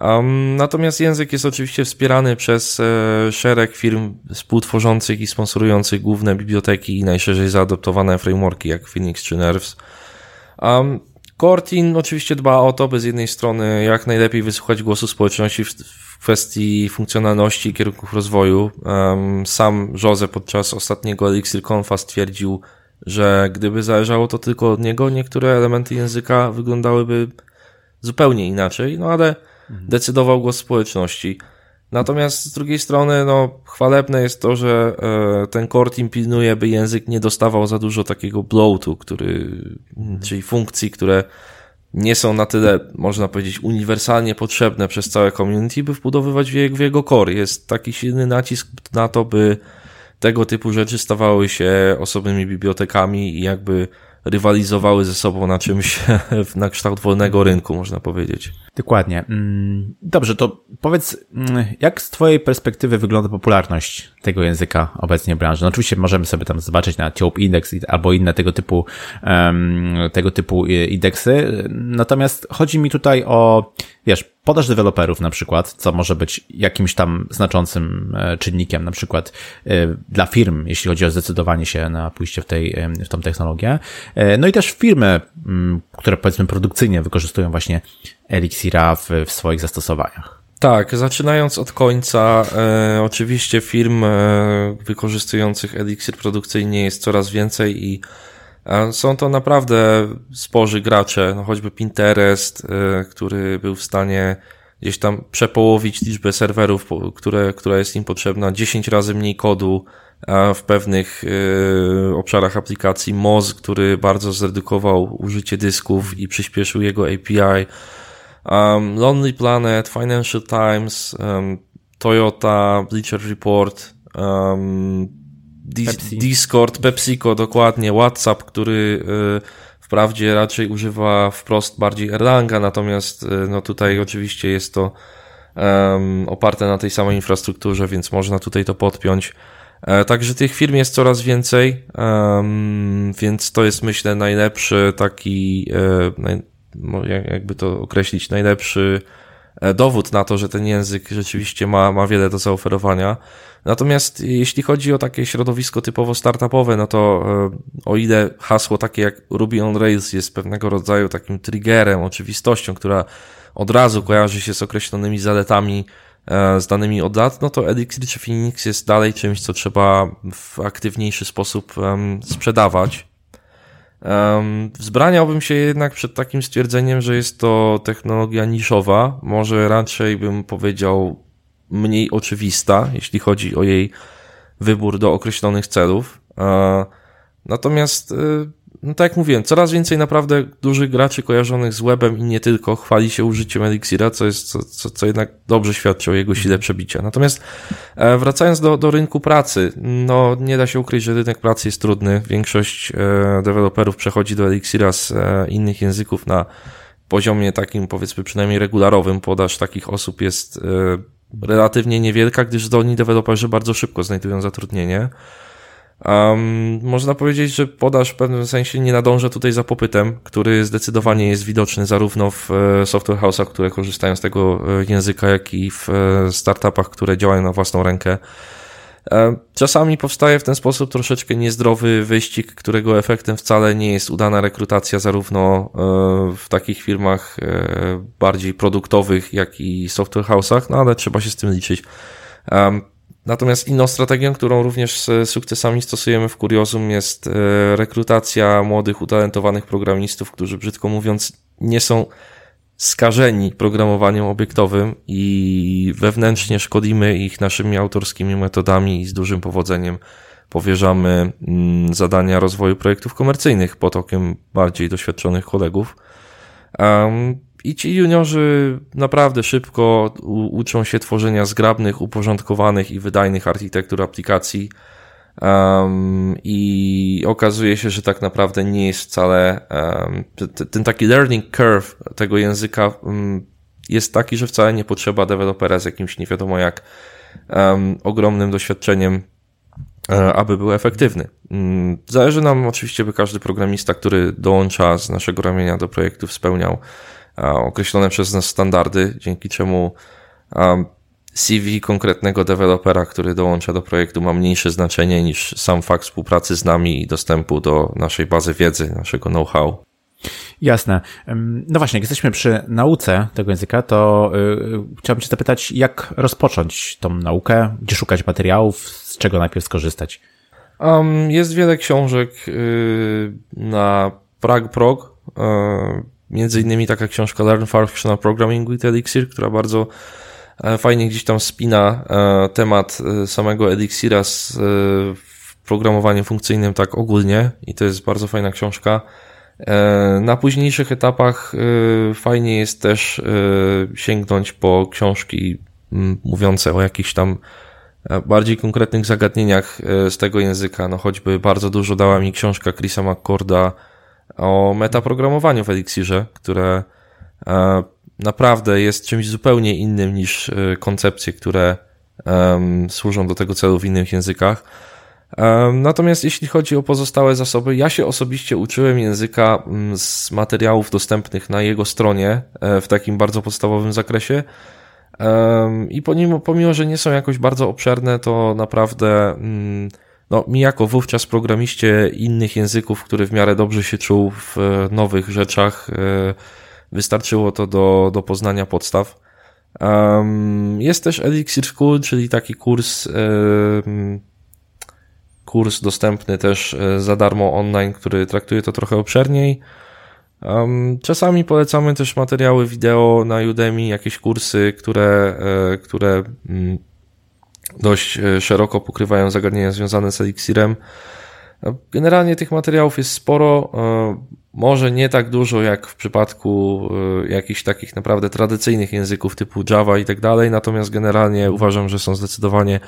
Um, natomiast język jest oczywiście wspierany przez e, szereg firm współtworzących i sponsorujących główne biblioteki i najszerzej zaadoptowane frameworki jak Phoenix czy Nerves. Um, Cortin oczywiście dba o to, by z jednej strony jak najlepiej wysłuchać głosu społeczności w, w kwestii funkcjonalności i kierunków rozwoju. Um, sam Jose podczas ostatniego Elixir Confa stwierdził, że gdyby zależało to tylko od niego, niektóre elementy języka wyglądałyby zupełnie inaczej, no ale decydował głos społeczności. Natomiast z drugiej strony, no, chwalebne jest to, że e, ten core team pilnuje, by język nie dostawał za dużo takiego bloatu, który, czyli funkcji, które nie są na tyle, można powiedzieć, uniwersalnie potrzebne przez całe community, by wbudowywać w jego, w jego core. Jest taki silny nacisk na to, by tego typu rzeczy stawały się osobnymi bibliotekami i jakby rywalizowały ze sobą na czymś na kształt wolnego rynku, można powiedzieć. Dokładnie. Mm, dobrze, to powiedz, mm, jak z Twojej perspektywy wygląda popularność tego języka obecnie w branży? No oczywiście możemy sobie tam zobaczyć na Tiope Index albo inne tego typu, tego typu indeksy. Natomiast chodzi mi tutaj o, wiesz, podaż deweloperów na przykład, co może być jakimś tam znaczącym e, czynnikiem na przykład e, dla firm, jeśli chodzi o zdecydowanie się na pójście w, tej, w tą technologię. E, no i też firmy, mm, które powiedzmy produkcyjnie wykorzystują właśnie Elixira w, w swoich zastosowaniach. Tak, zaczynając od końca, e, oczywiście firm e, wykorzystujących Elixir produkcyjnie jest coraz więcej i e, są to naprawdę sporzy gracze, no choćby Pinterest, e, który był w stanie gdzieś tam przepołowić liczbę serwerów, które, która jest im potrzebna, 10 razy mniej kodu w pewnych e, obszarach aplikacji. Moz, który bardzo zredukował użycie dysków i przyspieszył jego API um, Lonely Planet, Financial Times, um, Toyota, Bleacher Report, um, Pepsi. Discord, PepsiCo, dokładnie, WhatsApp, który y, wprawdzie raczej używa wprost bardziej Erlanga, natomiast y, no tutaj oczywiście jest to um, oparte na tej samej infrastrukturze, więc można tutaj to podpiąć. E, także tych firm jest coraz więcej, um, więc to jest myślę najlepszy taki, e, jakby to określić, najlepszy e, dowód na to, że ten język rzeczywiście ma, ma wiele do zaoferowania. Natomiast jeśli chodzi o takie środowisko typowo startupowe, no to e, o ile hasło takie jak Ruby on Rails jest pewnego rodzaju takim triggerem, oczywistością, która od razu kojarzy się z określonymi zaletami e, z danymi od lat, no to Elixir czy Phoenix jest dalej czymś, co trzeba w aktywniejszy sposób sprzedawać. Wzbraniałbym się jednak przed takim stwierdzeniem, że jest to technologia niszowa, może raczej bym powiedział mniej oczywista, jeśli chodzi o jej wybór do określonych celów. Natomiast y, no tak jak mówiłem, coraz więcej naprawdę dużych graczy kojarzonych z webem i nie tylko chwali się użyciem Elixira, co jest, co, co, co jednak dobrze świadczy o jego sile przebicia. Natomiast e, wracając do, do rynku pracy, no nie da się ukryć, że rynek pracy jest trudny. Większość e, deweloperów przechodzi do Elixira z e, innych języków na poziomie takim powiedzmy przynajmniej regularowym. Podaż takich osób jest relatywnie niewielka, gdyż zdolni deweloperzy bardzo szybko znajdują zatrudnienie. Um, można powiedzieć, że podaż w pewnym sensie nie nadąża tutaj za popytem, który zdecydowanie jest widoczny zarówno w e, software house'ach, które korzystają z tego e, języka, jak i w e, startupach, które działają na własną rękę. Czasami powstaje w ten sposób troszeczkę niezdrowy wyścig, którego efektem wcale nie jest udana rekrutacja zarówno w takich firmach bardziej produktowych, jak i software house'ach, no ale trzeba się z tym liczyć. Natomiast inną strategią, którą również z sukcesami stosujemy w Kuriozum jest e, rekrutacja młodych, utalentowanych programistów, którzy brzydko mówiąc nie są skażeni programowaniem obiektowym i wewnętrznie szkodzimy ich naszymi autorskimi metodami i z dużym powodzeniem powierzamy mm, zadania rozwoju projektów komercyjnych pod okiem bardziej doświadczonych kolegów. I ci juniorzy naprawdę szybko uczą się tworzenia zgrabnych, uporządkowanych i wydajnych architektur aplikacji. Um, I okazuje się, że tak naprawdę nie jest wcale um, ten taki learning curve tego języka um, jest taki, że wcale nie potrzeba dewelopera z jakimś nie wiadomo jak ogromnym doświadczeniem, e, aby był efektywny. Mm, zależy nam oczywiście, by każdy programista, który dołącza z naszego ramienia do projektów, spełniał określone przez nas standardy, dzięki czemu CV konkretnego dewelopera, który dołącza do projektu, ma mniejsze znaczenie niż sam fakt współpracy z nami i dostępu do naszej bazy wiedzy, naszego know-how. Jasne. No właśnie, jak jesteśmy przy nauce tego języka, to yy, chciałbym Cię zapytać, jak rozpocząć tą naukę, gdzie szukać materiałów, z czego najpierw skorzystać? Um, jest wiele książek yy, na Prag.prog. Yy, Między innymi taka książka Learn Functional Programming with Elixir, która bardzo e, fajnie gdzieś tam spina e, temat e, samego Elixira z programowaniem funkcyjnym tak ogólnie i to jest bardzo fajna książka. Na późniejszych etapach fajnie jest też sięgnąć po książki mówiące o jakichś tam bardziej konkretnych zagadnieniach z tego języka. No choćby bardzo dużo dała mi książka Chrisa McCorda o metaprogramowaniu w Elixirze, które e, naprawdę jest czymś zupełnie innym niż e, koncepcje, które służą do tego celu w innych językach. Natomiast jeśli chodzi o pozostałe zasoby, ja się osobiście uczyłem języka mm, z materiałów dostępnych na jego stronie e, w takim bardzo podstawowym zakresie. I pomimo, pomimo że nie są jakoś bardzo obszerne, to naprawdę mm, no, mi jako wówczas programiście innych języków, który w miarę dobrze się czuł w e, nowych rzeczach, e, wystarczyło to do, do poznania podstaw. Jest też Elixir School, czyli taki kurs, e, kurs dostępny też za darmo online, który traktuje to trochę obszerniej. Czasami polecamy też materiały wideo na Udemy, jakieś kursy, które, które mm, dość e, szeroko pokrywają zagadnienia związane z Elixirem. No, generalnie tych materiałów jest sporo, e, może nie tak dużo jak w przypadku e, jakichś takich naprawdę tradycyjnych języków typu Java i tak dalej, natomiast generalnie uważam, że są zdecydowanie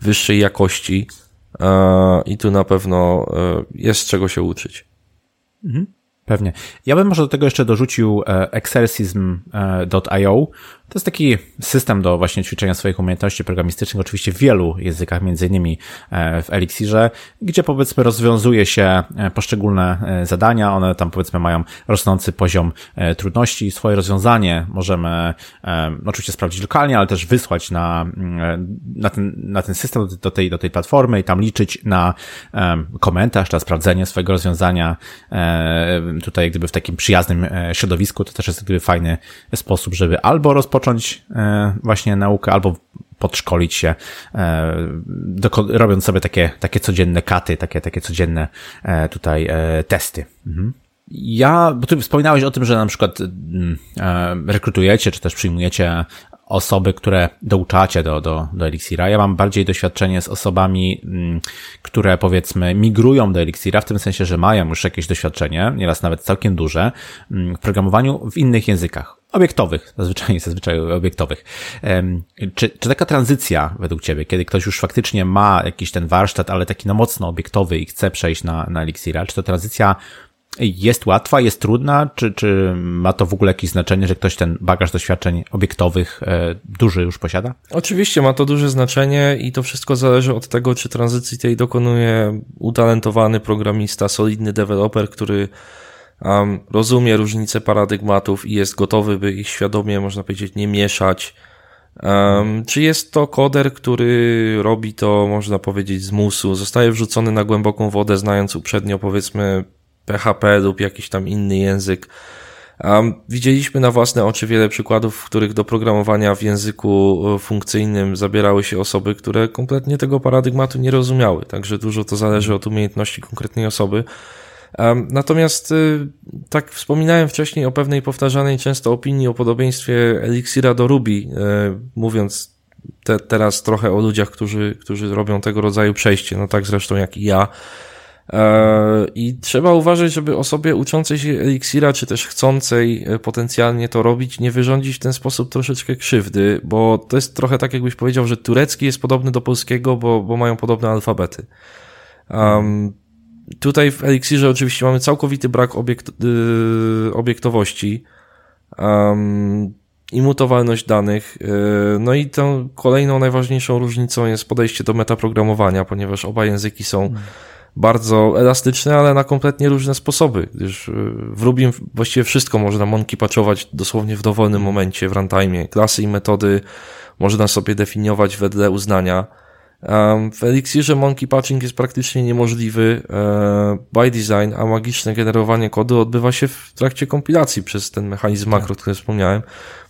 wyższej jakości i tu na pewno jest czego się uczyć. Mhm. Pewnie. Ja bym może do tego jeszcze dorzucił exercism.io. To jest taki system do właśnie ćwiczenia swoich umiejętności programistycznych, oczywiście w wielu językach, między innymi e, w Elixirze, gdzie powiedzmy rozwiązuje się e, poszczególne e, zadania, one tam powiedzmy mają rosnący poziom trudności. Swoje rozwiązanie możemy oczywiście sprawdzić lokalnie, ale też wysłać na, mm, na, ten, na ten system, do tej, do tej platformy i tam liczyć na komentarz, na sprawdzenie swojego rozwiązania tutaj gdyby w takim przyjaznym środowisku, to też jest gdyby fajny sposób, żeby albo rozpocząć rozpocząć e, właśnie naukę albo podszkolić się, e, robiąc sobie takie, takie codzienne katy, takie, takie codzienne e, tutaj testy. Mhm. Ja, bo ty wspominałeś o tym, że na przykład mm, rekrutujecie, czy też przyjmujecie osoby, które douczacie do, do, do Elixira. Ja mam bardziej doświadczenie z osobami, mm, które powiedzmy migrują do Elixira, w tym sensie, że mają już jakieś doświadczenie, nieraz nawet całkiem duże, mm, w programowaniu w innych językach. Obiektowych, zazwyczaj, zazwyczaj obiektowych. Czy, czy taka tranzycja według Ciebie, kiedy ktoś już faktycznie ma jakiś ten warsztat, ale taki no mocno obiektowy i chce przejść na, na Elixira, czy to tranzycja Jest łatwa, jest trudna, czy, czy ma to w ogóle jakieś znaczenie, że ktoś ten bagaż doświadczeń obiektowych e, duży już posiada? Oczywiście ma to duże znaczenie i to wszystko zależy od tego, czy tranzycji tej dokonuje utalentowany programista, solidny deweloper, który um, rozumie różnice paradygmatów i jest gotowy, by ich świadomie, można powiedzieć, nie mieszać. Um, czy jest to koder, który robi to, można powiedzieć, z musu, zostaje wrzucony na głęboką wodę, znając uprzednio, powiedzmy, PHP lub jakiś tam inny język. Um, widzieliśmy na własne oczy wiele przykładów, w których do programowania w języku e, funkcyjnym zabierały się osoby, które kompletnie tego paradygmatu nie rozumiały. Także dużo to zależy od umiejętności konkretnej osoby. Natomiast, y, tak wspominałem wcześniej o pewnej powtarzanej często opinii o podobieństwie Elixira do Ruby, y, mówiąc te, teraz trochę o ludziach, którzy, którzy robią tego rodzaju przejście, no tak zresztą jak i ja. E, I trzeba uważać, żeby osobie uczącej się eliksira, czy też chcącej e, potencjalnie to robić, nie wyrządzić w ten sposób troszeczkę krzywdy, bo to jest trochę tak, jakbyś powiedział, że turecki jest podobny do polskiego, bo, bo mają podobne alfabety. Um, tutaj w eliksirze oczywiście mamy całkowity brak obiekt, yy, obiektowości. Um, imutowalność danych. No i tą kolejną najważniejszą różnicą jest podejście do metaprogramowania, ponieważ oba języki są hmm bardzo elastyczne, ale na kompletnie różne sposoby, gdyż y, w Rubim właściwie wszystko można monkey patchować dosłownie w dowolnym momencie w runtime. Klasy i metody można sobie definiować wedle uznania. W Elixirze monkey patching jest praktycznie niemożliwy e, by design, a magiczne generowanie kodu odbywa się w trakcie kompilacji przez ten mechanizm makro, o którym wspomniałem.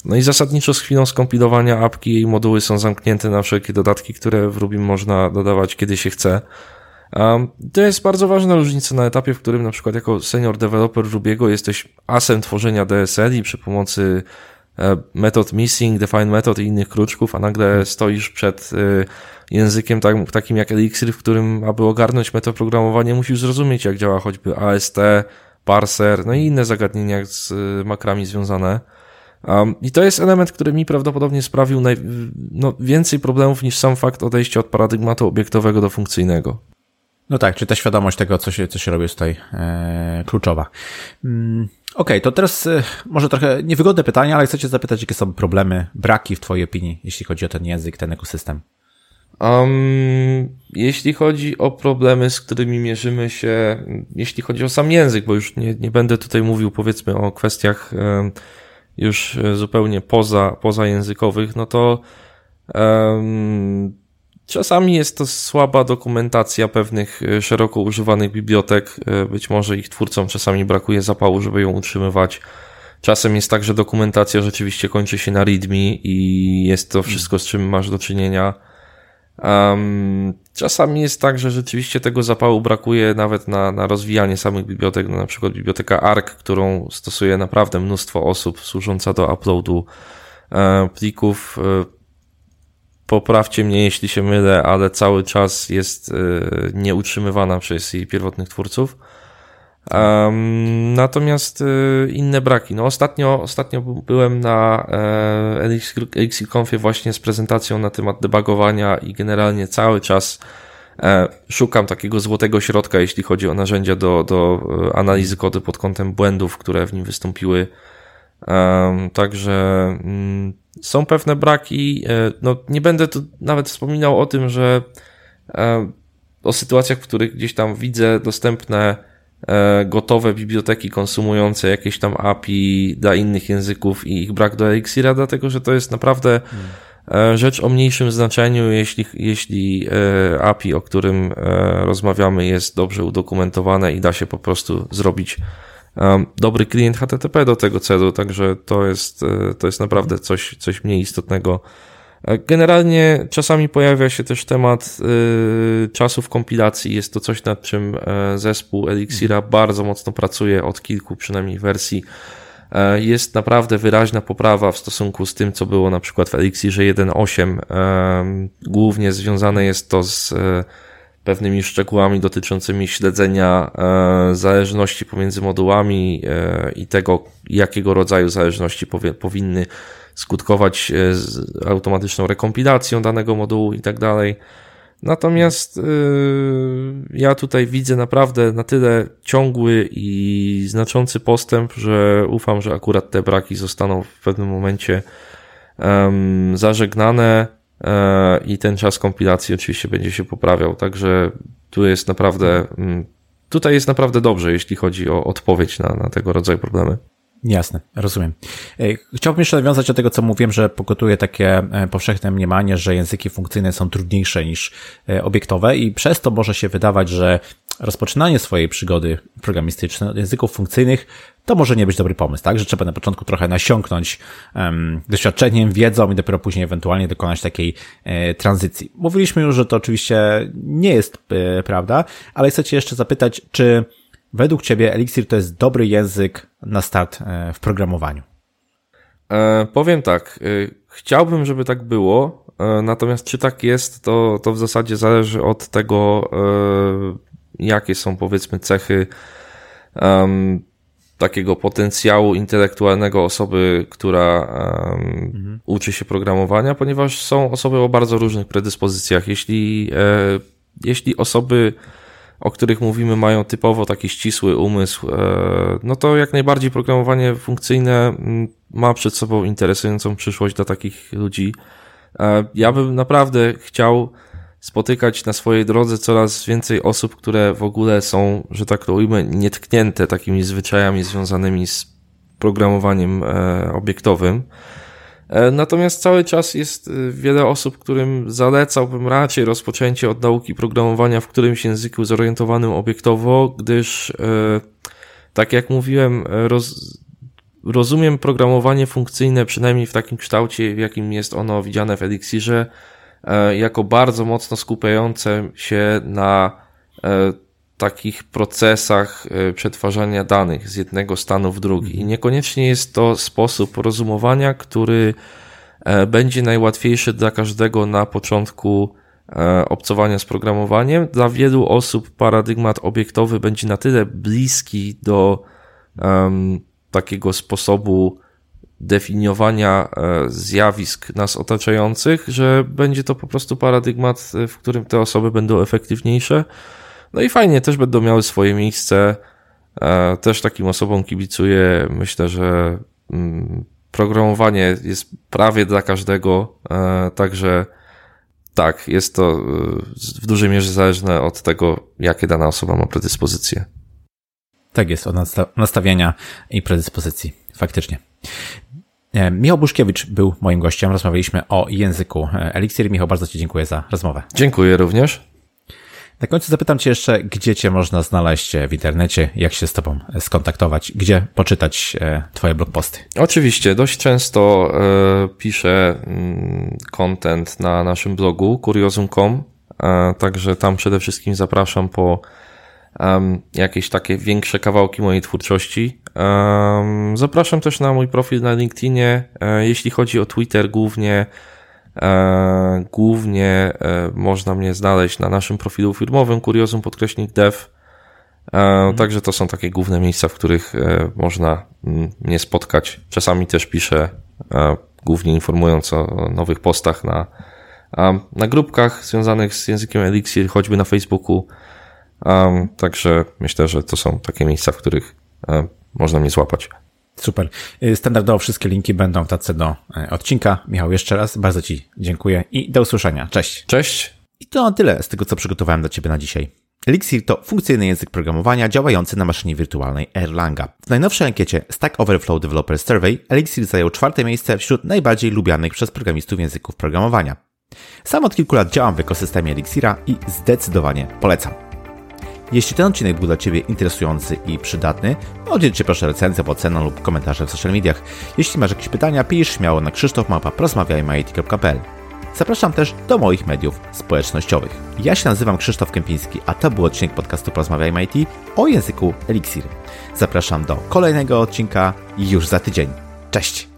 No i zasadniczo z chwilą skompilowania apki i moduły są zamknięte na wszelkie dodatki, które w Rubim można dodawać kiedy się chce. To jest bardzo ważna różnica na etapie, w którym na przykład jako senior developer Rubiego jesteś asem tworzenia DSL i przy pomocy metod missing, define method i innych kruczków, a nagle stoisz przed e, językiem tak, takim jak Elixir, w którym, aby ogarnąć metoprogramowanie, musisz zrozumieć, jak działa choćby AST, parser, no i inne zagadnienia z e, makrami związane. Um, I to jest element, który mi prawdopodobnie sprawił naj, no, więcej problemów niż sam fakt odejścia od paradygmatu obiektowego do funkcyjnego. No tak, czy ta świadomość tego, co się, co się robi, jest tutaj e, kluczowa. Mm, Okej, okay, to teraz e, może trochę niewygodne pytanie, ale chcę cię zapytać, jakie są problemy, braki w twojej opinii, jeśli chodzi o ten język, ten ekosystem? Um, jeśli chodzi o problemy, z którymi mierzymy się, jeśli chodzi o sam język, bo już nie, nie będę tutaj mówił powiedzmy o kwestiach um, już zupełnie poza, poza językowych, no to um, Czasami jest to słaba dokumentacja pewnych e, szeroko używanych bibliotek. E, być może ich twórcom czasami brakuje zapału, żeby ją utrzymywać. Czasem jest tak, że dokumentacja rzeczywiście kończy się na readme i jest to wszystko, z czym masz do czynienia. Um, czasami jest tak, że rzeczywiście tego zapału brakuje nawet na, na rozwijanie samych bibliotek, no na przykład biblioteka ARC, którą stosuje naprawdę mnóstwo osób, służąca do uploadu e, plików. E, poprawcie mnie, jeśli się mylę, ale cały czas jest y, nieutrzymywana przez jej pierwotnych twórców. Um, natomiast y, inne braki. No ostatnio, ostatnio byłem na e, ElixirConfie właśnie z prezentacją na temat debugowania i generalnie cały czas e, szukam takiego złotego środka, jeśli chodzi o narzędzia do, do e, analizy kodu pod kątem błędów, które w nim wystąpiły. Także mm, są pewne braki. E, no, nie będę tu nawet wspominał o tym, że e, o sytuacjach, w których gdzieś tam widzę dostępne e, gotowe biblioteki konsumujące jakieś tam API dla innych języków i ich brak do Elixira, dlatego że to jest naprawdę hmm. rzecz o mniejszym znaczeniu, jeśli, jeśli API, o którym rozmawiamy, jest dobrze udokumentowane i da się po prostu zrobić dobry klient HTTP do tego celu, także to jest, e, to jest naprawdę coś, coś mniej istotnego. E, generalnie czasami pojawia się też temat y, czasów kompilacji. Jest to coś, nad czym zespół Elixira bardzo mocno pracuje od kilku przynajmniej wersji. Jest naprawdę wyraźna poprawa w stosunku z tym, co było na przykład w Elixirze 1.8. Głównie związane jest to z pewnymi szczegółami dotyczącymi śledzenia e, zależności pomiędzy modułami e, i tego, jakiego rodzaju zależności powinny skutkować e, automatyczną rekompilacją danego modułu i tak dalej. Natomiast ja tutaj widzę naprawdę na tyle ciągły i znaczący postęp, że ufam, że akurat te braki zostaną w pewnym momencie zażegnane i ten czas kompilacji oczywiście będzie się poprawiał. Także tu jest naprawdę, mm, tutaj jest naprawdę dobrze, jeśli chodzi o odpowiedź na, na tego rodzaju problemy. Jasne, rozumiem. E, chciałbym jeszcze nawiązać do tego, co mówiłem, że pokutuje takie e, powszechne mniemanie, że języki funkcyjne są trudniejsze niż e, obiektowe i przez to może się wydawać, że rozpoczynanie swojej przygody programistycznej od języków funkcyjnych to może nie być dobry pomysł, tak? Że trzeba na początku trochę nasiąknąć um, doświadczeniem, wiedzą i dopiero później ewentualnie dokonać takiej e, tranzycji. Mówiliśmy już, że to oczywiście nie jest e, prawda, ale chcę Cię jeszcze zapytać, czy według Ciebie Elixir to jest dobry język na start e, w programowaniu? E, powiem tak, e, chciałbym, żeby tak było, e, natomiast czy tak jest, to, to w zasadzie zależy od tego, jakie są powiedzmy cechy um, takiego potencjału intelektualnego osoby, która um, mhm. uczy się programowania, ponieważ są osoby o bardzo różnych predyspozycjach. Jeśli, e, jeśli osoby, o których mówimy, mają typowo taki ścisły umysł, e, no to jak najbardziej programowanie funkcyjne mm, ma przed sobą interesującą przyszłość dla takich ludzi. E, ja bym naprawdę chciał spotykać na swojej drodze coraz więcej osób, które w ogóle są, że tak to ujmę, nietknięte takimi zwyczajami związanymi z programowaniem e, obiektowym. E, natomiast cały czas jest e, wiele osób, którym zalecałbym raczej rozpoczęcie od nauki programowania w którymś języku zorientowanym obiektowo, gdyż, tak jak mówiłem, roz, rozumiem programowanie funkcyjne przynajmniej w takim kształcie, w jakim jest ono widziane w Elixirze, jako bardzo mocno skupiające się na e, takich procesach e, przetwarzania danych z jednego stanu w drugi. I niekoniecznie jest to sposób rozumowania, który będzie najłatwiejszy dla każdego na początku obcowania z programowaniem. Dla wielu osób paradygmat obiektowy będzie na tyle bliski do um, takiego sposobu definiowania e, zjawisk nas otaczających, że będzie to po prostu paradygmat, e, w którym te osoby będą efektywniejsze. No i fajnie, też będą miały swoje miejsce. E, też takim osobom kibicuję. Myślę, że mm, programowanie jest prawie dla każdego, także tak, jest to w dużej mierze zależne od tego, jakie dana osoba ma predyspozycje. Tak jest, od nastawienia i predyspozycji. Faktycznie. E, Michał Buszkiewicz był moim gościem. Rozmawialiśmy o języku e, Elixir. Michał, bardzo Ci dziękuję za rozmowę. Dziękuję również. Na końcu zapytam Cię jeszcze, gdzie Cię można znaleźć w internecie, jak się z Tobą skontaktować, gdzie poczytać e, Twoje blogposty. Oczywiście, dość często piszę mm, content na naszym blogu kuriozum.com, także tam przede wszystkim zapraszam po um, jakieś takie większe kawałki mojej twórczości. Um, zapraszam też na mój profil na LinkedInie. E, jeśli chodzi o Twitter, głównie e, głównie e, można mnie znaleźć na naszym profilu firmowym kuriozum podkreśnik dev. E, mhm. Także to są takie główne miejsca, w których e, można m, mnie spotkać. Czasami też piszę, e, głównie informując o nowych postach na, na grupkach związanych z językiem Elixir, choćby na Facebooku. Um, także myślę, że to są takie miejsca, w których um, można mnie złapać. Super. Y, standardowo wszystkie linki będą w tacy do e, odcinka. Michał, jeszcze raz bardzo Ci dziękuję i do usłyszenia. Cześć. Cześć. I to tyle z tego, co przygotowałem dla Ciebie na dzisiaj. Elixir to funkcyjny język programowania działający na maszynie wirtualnej Erlanga. W najnowszej ankiecie Stack Overflow Developer Survey Elixir zajął czwarte miejsce wśród najbardziej lubianych przez programistów języków programowania. Sam od kilku lat działam w ekosystemie Elixira i zdecydowanie polecam. Jeśli ten odcinek był dla Ciebie interesujący i przydatny, oddziel się proszę recenzję, ocenę lub komentarze w social mediach. Jeśli masz jakieś pytania, pisz śmiało na krzysztofmapa.porozmawiajmy.it.pl Zapraszam też do moich mediów społecznościowych. Ja się nazywam Krzysztof Kępiński, a to był odcinek podcastu Porozmawiajmy IT o języku Elixir. Zapraszam do kolejnego odcinka już za tydzień. Cześć!